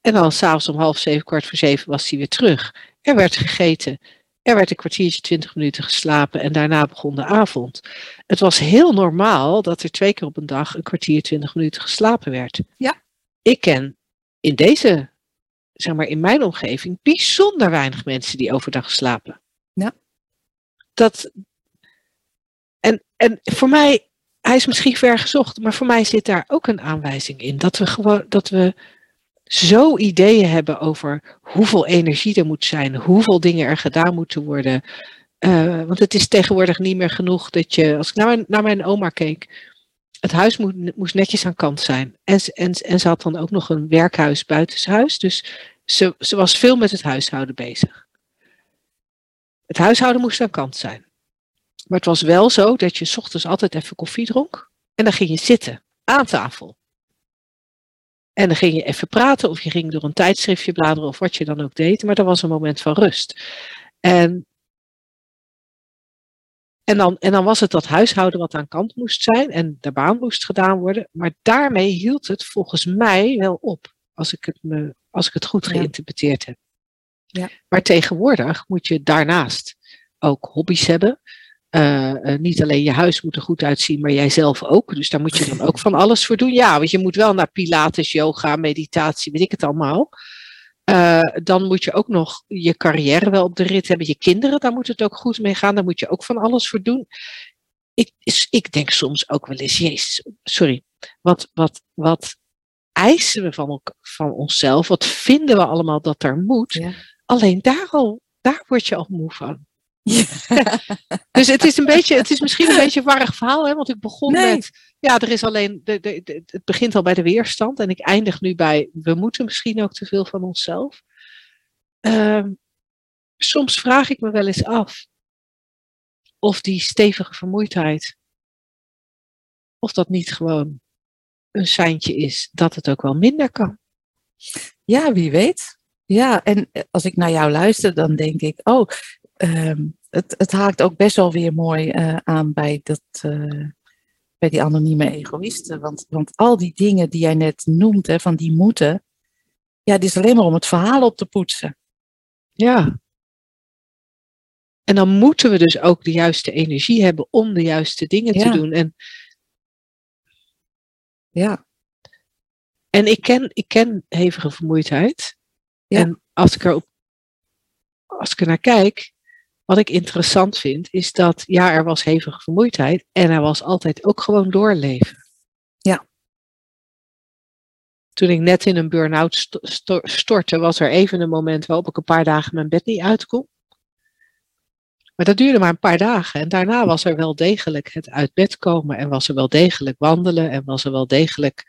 En dan s'avonds om half zeven, kwart voor zeven was hij weer terug. Er werd gegeten. Er werd een kwartiertje, twintig minuten geslapen en daarna begon de avond. Het was heel normaal dat er twee keer op een dag een kwartier, twintig minuten geslapen werd. Ja. Ik ken in deze, zeg maar in mijn omgeving, bijzonder weinig mensen die overdag slapen. Ja. Dat, en, en voor mij, hij is misschien ver gezocht, maar voor mij zit daar ook een aanwijzing in. Dat we gewoon, dat we zo ideeën hebben over hoeveel energie er moet zijn, hoeveel dingen er gedaan moeten worden. Uh, want het is tegenwoordig niet meer genoeg dat je, als ik naar mijn, naar mijn oma keek, het huis moest netjes aan kant zijn. En, en, en ze had dan ook nog een werkhuis buitenshuis, dus ze, ze was veel met het huishouden bezig. Het huishouden moest aan kant zijn. Maar het was wel zo dat je ochtends altijd even koffie dronk en dan ging je zitten aan tafel. En dan ging je even praten of je ging door een tijdschriftje bladeren of wat je dan ook deed. Maar dat was een moment van rust. En, en, dan, en dan was het dat huishouden wat aan kant moest zijn en de baan moest gedaan worden. Maar daarmee hield het volgens mij wel op. Als ik het, me, als ik het goed geïnterpreteerd heb. Ja. Maar tegenwoordig moet je daarnaast ook hobby's hebben. Eh, eh, niet alleen je huis moet er goed uitzien, maar jij zelf ook. Dus daar moet je dan ook van alles voor doen. Ja, want je moet wel naar Pilates, yoga, meditatie, weet ik het allemaal. Eh, dan moet je ook nog je carrière wel op de rit hebben. Je kinderen, daar moet het ook goed mee gaan. Daar moet je ook van alles voor doen. Ik, ik denk soms ook wel eens, jezus, sorry. Wat, wat, wat eisen we van, van onszelf? Wat vinden we allemaal dat er moet? Ja. Alleen daar al, daar word je al moe van. Dus het is, een beetje, het is misschien een beetje een warrig verhaal, hè? want ik begon Nee. met, ja, er is alleen, de, de, de- het begint al bij de weerstand en ik eindig nu bij, we moeten misschien ook te veel van onszelf. Ehm, soms vraag ik me wel eens af of die stevige vermoeidheid, of dat niet gewoon een seintje is dat het ook wel minder kan. Ja, wie weet. Ja, en als ik naar jou luister, dan denk ik, oh, ehm, het, het haakt ook best wel weer mooi eh, aan bij, dat, eh, bij die anonieme egoïsten. Want, want al die dingen die jij net noemt, hè, van die moeten, ja, het is alleen maar om het verhaal op te poetsen. Ja. En dan moeten we dus ook de juiste energie hebben om de juiste dingen Ja. te doen. En, Ja, en ik, ken, ik ken hevige vermoeidheid. Ja. En als ik, er op, als ik er naar kijk, wat ik interessant vind, is dat ja, er was hevige vermoeidheid en er was altijd ook gewoon doorleven. Ja. Toen ik net in een burn-out sto- sto- stortte, was er even een moment waarop ik een paar dagen mijn bed niet uit kon. Maar dat duurde maar een paar dagen. En daarna was er wel degelijk het uit bed komen. En was er wel degelijk wandelen. En was er wel degelijk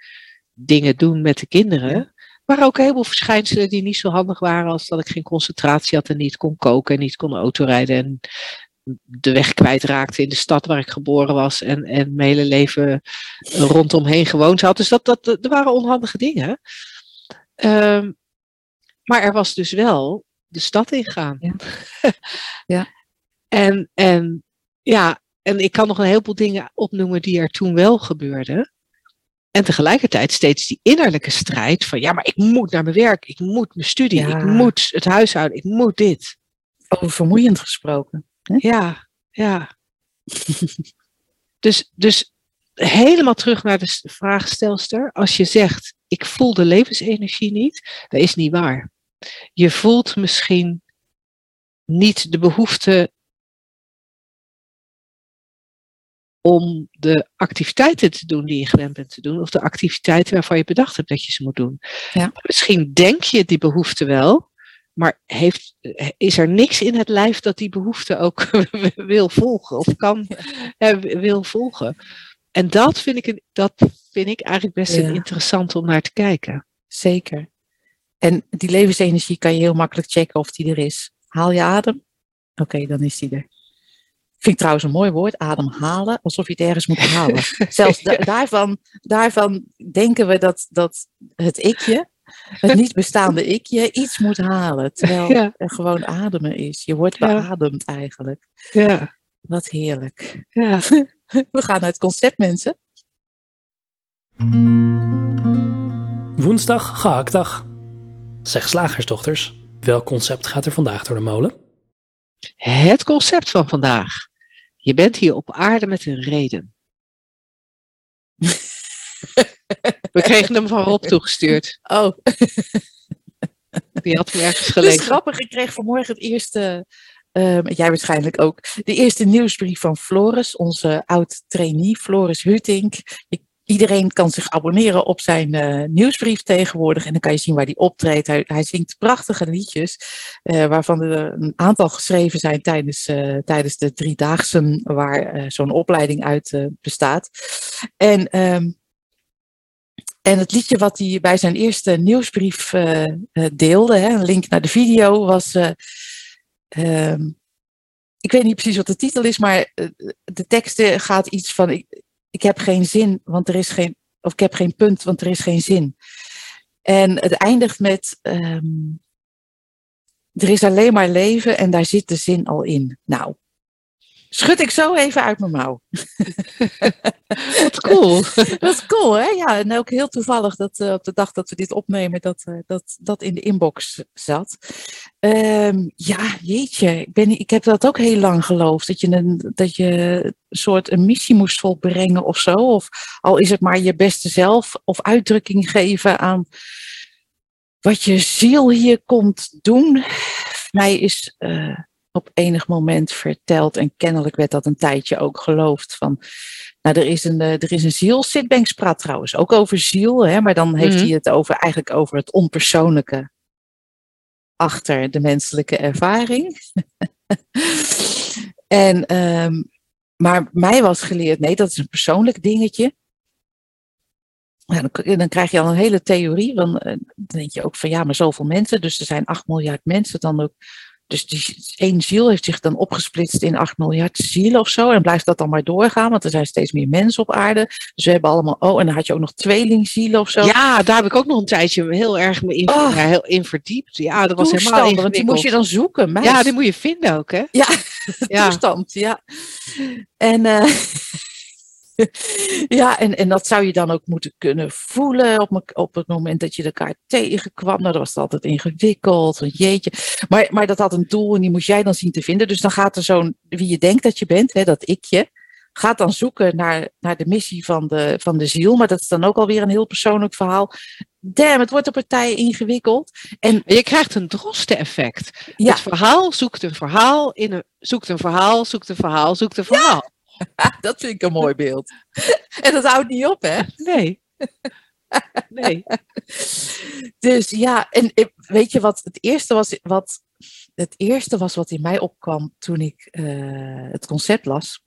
dingen doen met de kinderen. Maar ook een heleboel verschijnselen die niet zo handig waren. Als dat ik geen concentratie had en niet kon koken. En niet kon autorijden. En de weg kwijtraakte in de stad waar ik geboren was. En, en mijn hele leven rondomheen gewoond had. Dus dat, dat, dat waren onhandige dingen. Ehm, maar er was dus wel de stad ingaan. Ja. Ja. En, en ja, en ik kan nog een heleboel dingen opnoemen die er toen wel gebeurden. En tegelijkertijd steeds die innerlijke strijd van ja, maar ik moet naar mijn werk, ik moet mijn studie, Ja. ik moet het huishouden, ik moet dit. Over vermoeiend gesproken. Ja, ja. dus, dus helemaal terug naar de vraagstelster. Als je zegt, ik voel de levensenergie niet, dat is niet waar. Je voelt misschien niet de behoefte om de activiteiten te doen die je gewend bent te doen, of de activiteiten waarvan je bedacht hebt dat je ze moet doen. Ja. Misschien denk je die behoefte wel, maar heeft, is er niks in het lijf dat die behoefte ook wil volgen of kan wil volgen. En dat vind ik, dat vind ik eigenlijk best Ja. interessant om naar te kijken. Zeker. En die levensenergie kan je heel makkelijk checken of die er is. Haal je adem? Oké, dan is die er. Vind ik trouwens een mooi woord, ademhalen, alsof je het ergens moet halen. Zelfs da- daarvan, daarvan denken we dat, dat het ikje, het niet bestaande ikje, iets moet halen. Terwijl Ja. er gewoon ademen is. Je wordt Ja. beademd eigenlijk. Ja, Wat heerlijk. ja. We gaan naar het concept, mensen. Woensdag, gehaktdag. Zeg slagersdochters, welk concept gaat er vandaag door de molen? Het concept van vandaag. Je bent hier op aarde met een reden. We kregen hem van Rob toegestuurd. Oh, Die had hem ergens is gelezen. grappig. Ik kreeg vanmorgen het eerste, ehm, jij waarschijnlijk ook, de eerste nieuwsbrief van Floris, onze oud-trainee, Floris Hutink. Ik- iedereen kan zich abonneren op zijn eh, nieuwsbrief tegenwoordig en dan kan je zien waar hij optreedt. Hij, zingt prachtige liedjes, eh, waarvan er een aantal geschreven zijn tijdens, eh, tijdens de driedaagse waar zo'n opleiding uit bestaat. En ehm, en het liedje wat hij bij zijn eerste nieuwsbrief deelde, hè, een link naar de video, was. eh, ehm, ik weet niet precies wat de titel is, maar de tekst gaat iets van: ik heb geen zin, want er is geen. Of ik heb geen punt, want er is geen zin. En het eindigt met. ehm, er is alleen maar leven en daar zit de zin al in. Nou, schud ik zo even uit mijn mouw. Wat cool. Dat is cool, hè? Ja, en ook heel toevallig dat eh, op de dag dat we dit opnemen, dat eh, dat, dat in de inbox zat. Ehm, ja, jeetje, ik, ben, ik heb dat ook heel lang geloofd. Dat je, een, dat je een soort een missie moest volbrengen of zo. Of al is het maar je beste zelf of uitdrukking geven aan wat je ziel hier komt doen. Mij is eh, op enig moment verteld, en kennelijk werd dat een tijdje ook geloofd, van nou, er is een, eh, er is een ziel. Sid Banks praat trouwens ook over ziel, hè, maar dan heeft Mhm. hij het over, eigenlijk over het onpersoonlijke achter de menselijke ervaring. en, ehm, maar mij was geleerd, nee, dat is een persoonlijk dingetje. Dan krijg je al een hele theorie. Dan, eh, dan denk je ook van ja, maar zoveel mensen, dus er zijn 8 miljard mensen dan ook. Dus die, één ziel heeft zich dan opgesplitst in 8 miljard zielen of zo. En blijft dat dan maar doorgaan, want er zijn steeds meer mensen op aarde. Dus we hebben allemaal, oh, en dan had je ook nog tweelingzielen of zo. Ja, daar heb ik ook nog een tijdje heel erg me in, Oh. ja, heel in verdiept. Ja, dat was helemaal want die moest je dan zoeken. Meis. Ja, die moet je vinden ook, hè? Ja, Ja. toestand, ja. En, eh, ja, en, en dat zou je dan ook moeten kunnen voelen op, me- op het moment dat je elkaar tegenkwam. Nou, dat was altijd ingewikkeld, want jeetje. Maar, maar dat had een doel en die moest jij dan zien te vinden. Dus dan gaat er zo'n, wie je denkt dat je bent, hè, dat ikje, gaat dan zoeken naar, naar de missie van de, van de ziel. Maar dat is dan ook alweer een heel persoonlijk verhaal. Damn, het wordt een partij ingewikkeld. En Je krijgt een drosten-effect. Ja. Het verhaal zoekt een verhaal, in een, zoekt een verhaal, zoekt een verhaal, zoekt een verhaal. dat vind ik een mooi beeld. En dat houdt niet op, hè? Nee. Nee. Dus ja, en weet je wat het eerste was wat, het eerste was wat in mij opkwam toen ik eh, het concept las?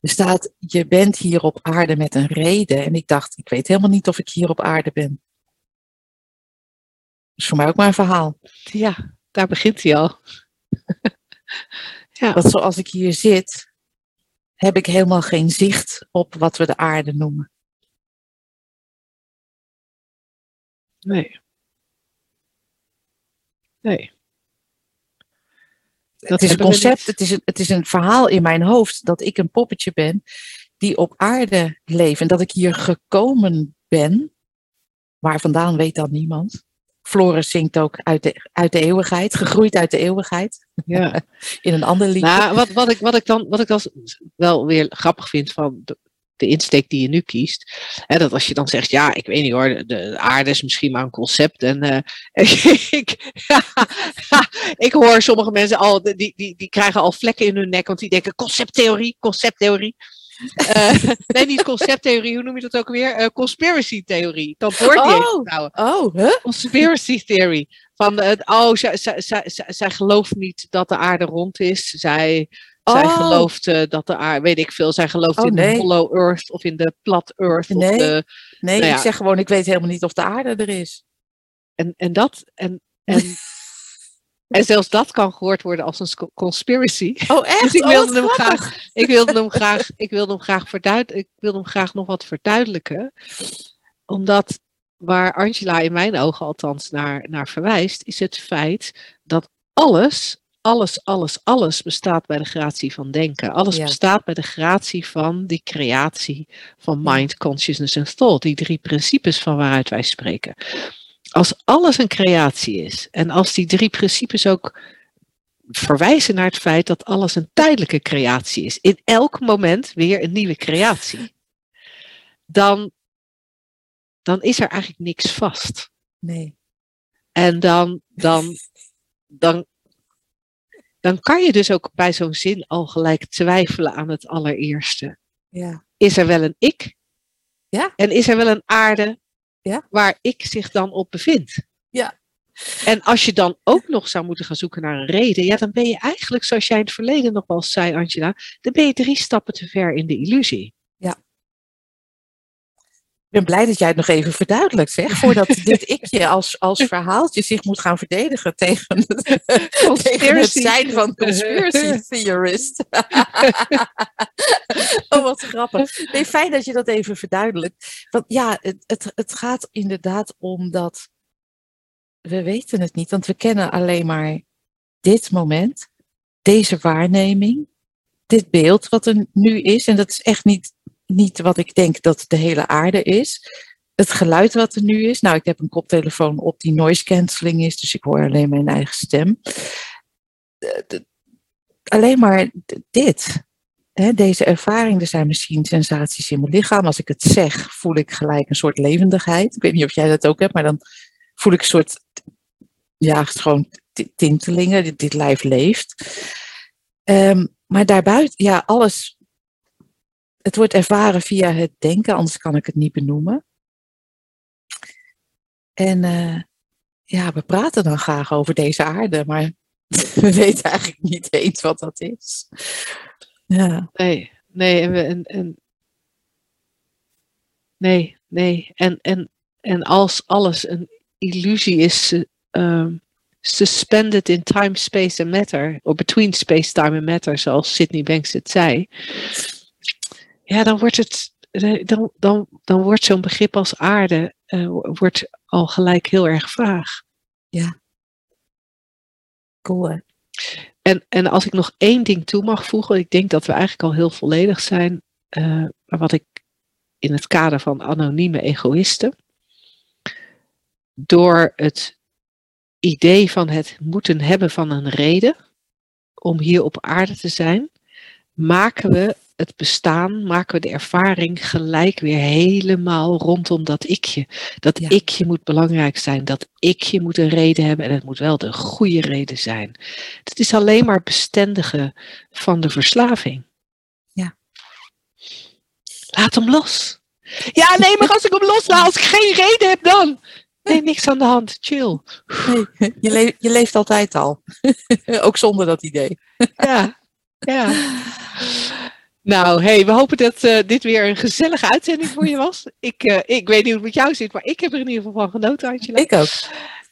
Er staat, je bent hier op aarde met een reden. En ik dacht, ik weet helemaal niet of ik hier op aarde ben. Dat is voor mij ook maar een verhaal. Ja, daar begint hij al. ja. Dat zoals ik hier zit, heb ik helemaal geen zicht op wat we de aarde noemen. Nee. Nee. Dat het is een concept, het is een, het is een verhaal in mijn hoofd dat ik een poppetje ben die op aarde leven. En dat ik hier gekomen ben. Waar vandaan weet dan niemand. Floris zingt ook uit de, uit de eeuwigheid, gegroeid uit de eeuwigheid. Ja. In een ander liedje. Nou, wat, wat, ik, wat ik dan wat ik dan wel weer grappig vind van de, de insteek die je nu kiest. Hè, dat als je dan zegt, ja, ik weet niet hoor, de, de aarde is misschien maar een concept. En eh, ik, ik hoor sommige mensen al, die, die, die krijgen al vlekken in hun nek, want die denken concepttheorie, concepttheorie. Eh, nee, niet concepttheorie, hoe noem je dat ook weer? Uh, conspiracy theorie. Dat Oh. Oh, huh? Conspiracy theory. Van het, oh, zij, zij, zij, zij, gelooft niet dat de aarde rond is. Zij, zij Oh. gelooft eh, dat de aarde, weet ik veel, zij gelooft Oh, in nee. de hollow earth of in de plat earth. Of Nee. de, Nee, Nou ja. ik zeg gewoon, ik weet helemaal niet of de aarde er is. en, en dat, en, en, en zelfs dat kan gehoord worden als een conspiracy. Oh, echt? Dus ik Oh, wilde hem graag, ik wilde hem graag, ik wilde hem graag verduid, ik wilde hem graag nog wat verduidelijken. Omdat waar Angela in mijn ogen althans naar, naar verwijst, is het feit dat alles, alles, alles, alles bestaat bij de gratie van denken. Alles Ja. bestaat bij de gratie van die creatie van mind, consciousness en thought. Die drie principes van waaruit wij spreken. Als alles een creatie is en als die drie principes ook verwijzen naar het feit dat alles een tijdelijke creatie is. In elk moment weer een nieuwe creatie. Dan, dan is er eigenlijk niks vast. Nee. En dan, dan, dan, dan kan je dus ook bij zo'n zin al gelijk twijfelen aan het allereerste. Ja. Is er wel een ik? Ja. En is er wel een aarde Ja. waar ik zich dan op bevindt? Ja. En als je dan ook nog zou moeten gaan zoeken naar een reden, ja, dan ben je eigenlijk, zoals jij in het verleden nog wel zei, Angela, dan ben je drie stappen te ver in de illusie. Ik ben blij dat jij het nog even verduidelijkt, zeg. Voordat dit ikje als, als verhaaltje zich moet gaan verdedigen tegen het, tegen het zijn van conspiracy theorist. oh, wat grappig. Nee, fijn dat je dat even verduidelijkt. Want ja, het, het, het gaat inderdaad om dat we weten het niet, want we kennen alleen maar dit moment, deze waarneming, dit beeld wat er nu is. En dat is echt niet, niet wat ik denk dat de hele aarde is. Het geluid wat er nu is. Nou, ik heb een koptelefoon op die noise cancelling is, dus ik hoor alleen mijn eigen stem. De- alleen maar dit. Deze ervaring, er zijn misschien sensaties in mijn lichaam. Als ik het zeg, voel ik gelijk een soort levendigheid. Ik weet niet of jij dat ook hebt, maar dan voel ik een soort, ja, gewoon tintelingen. Dit, dit lijf leeft. Ehm, maar daarbuiten, ja, alles. Het wordt ervaren via het denken, anders kan ik het niet benoemen. En eh, ja, we praten dan graag over deze aarde, maar we weten eigenlijk niet eens wat dat is. Ja, Nee, nee, en, en, en nee, nee. En, en, en als alles een illusie is, eh, ehm, suspended in time, space and matter, of between space, time and matter, zoals Sydney Banks het zei, ja, dan wordt het, eh, dan, dan, dan wordt zo'n begrip als aarde eh, wordt al gelijk heel erg vaag. cool hè? En, en als ik nog één ding toe mag voegen, ik denk dat we eigenlijk al heel volledig zijn, eh, maar wat ik in het kader van anonieme egoïsten, door het idee van het moeten hebben van een reden om hier op aarde te zijn, maken we het bestaan, maken we de ervaring gelijk weer helemaal rondom dat ikje. Dat Ja. ikje moet belangrijk zijn, dat ikje moet een reden hebben en het moet wel de goede reden zijn. Het is alleen maar bestendige van de verslaving. Ja. Laat hem los. Ja, nee, maar als ik hem loslaat, als ik geen reden heb dan. Nee, niks aan de hand. Chill. Nee, je, je leeft altijd al. Ook zonder dat idee. Ja, ja. Nou, hey, we hopen dat eh, dit weer een gezellige uitzending voor je was. Ik, eh, ik weet niet hoe het met jou zit, maar ik heb er in ieder geval van genoten, Angela. Ik ook.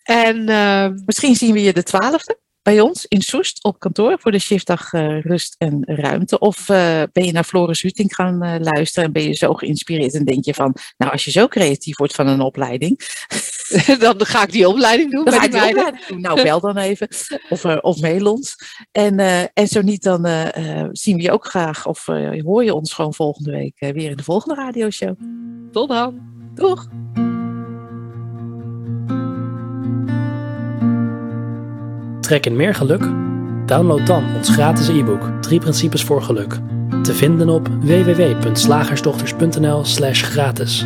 En ehm, Misschien zien we je de twaalfde. Bij ons in Soest op kantoor voor de shiftdag uh, Rust en Ruimte? Of uh, ben je naar Floris Huting gaan uh, luisteren en ben je zo geïnspireerd en denk je van, nou als je zo creatief wordt van een opleiding, dan ga ik die opleiding doen. Dan bij ga die ik die meiden. opleiding doen. Nou, bel dan even. Of, of mail ons. En, en zo niet, dan zien we je ook graag. Of hoor je ons gewoon volgende week weer in de volgende radioshow. Tot dan. Doeg. Trek in meer geluk? Download dan ons gratis e-book 3 principes voor geluk. Te vinden op www.slagersdochters.nl slash gratis.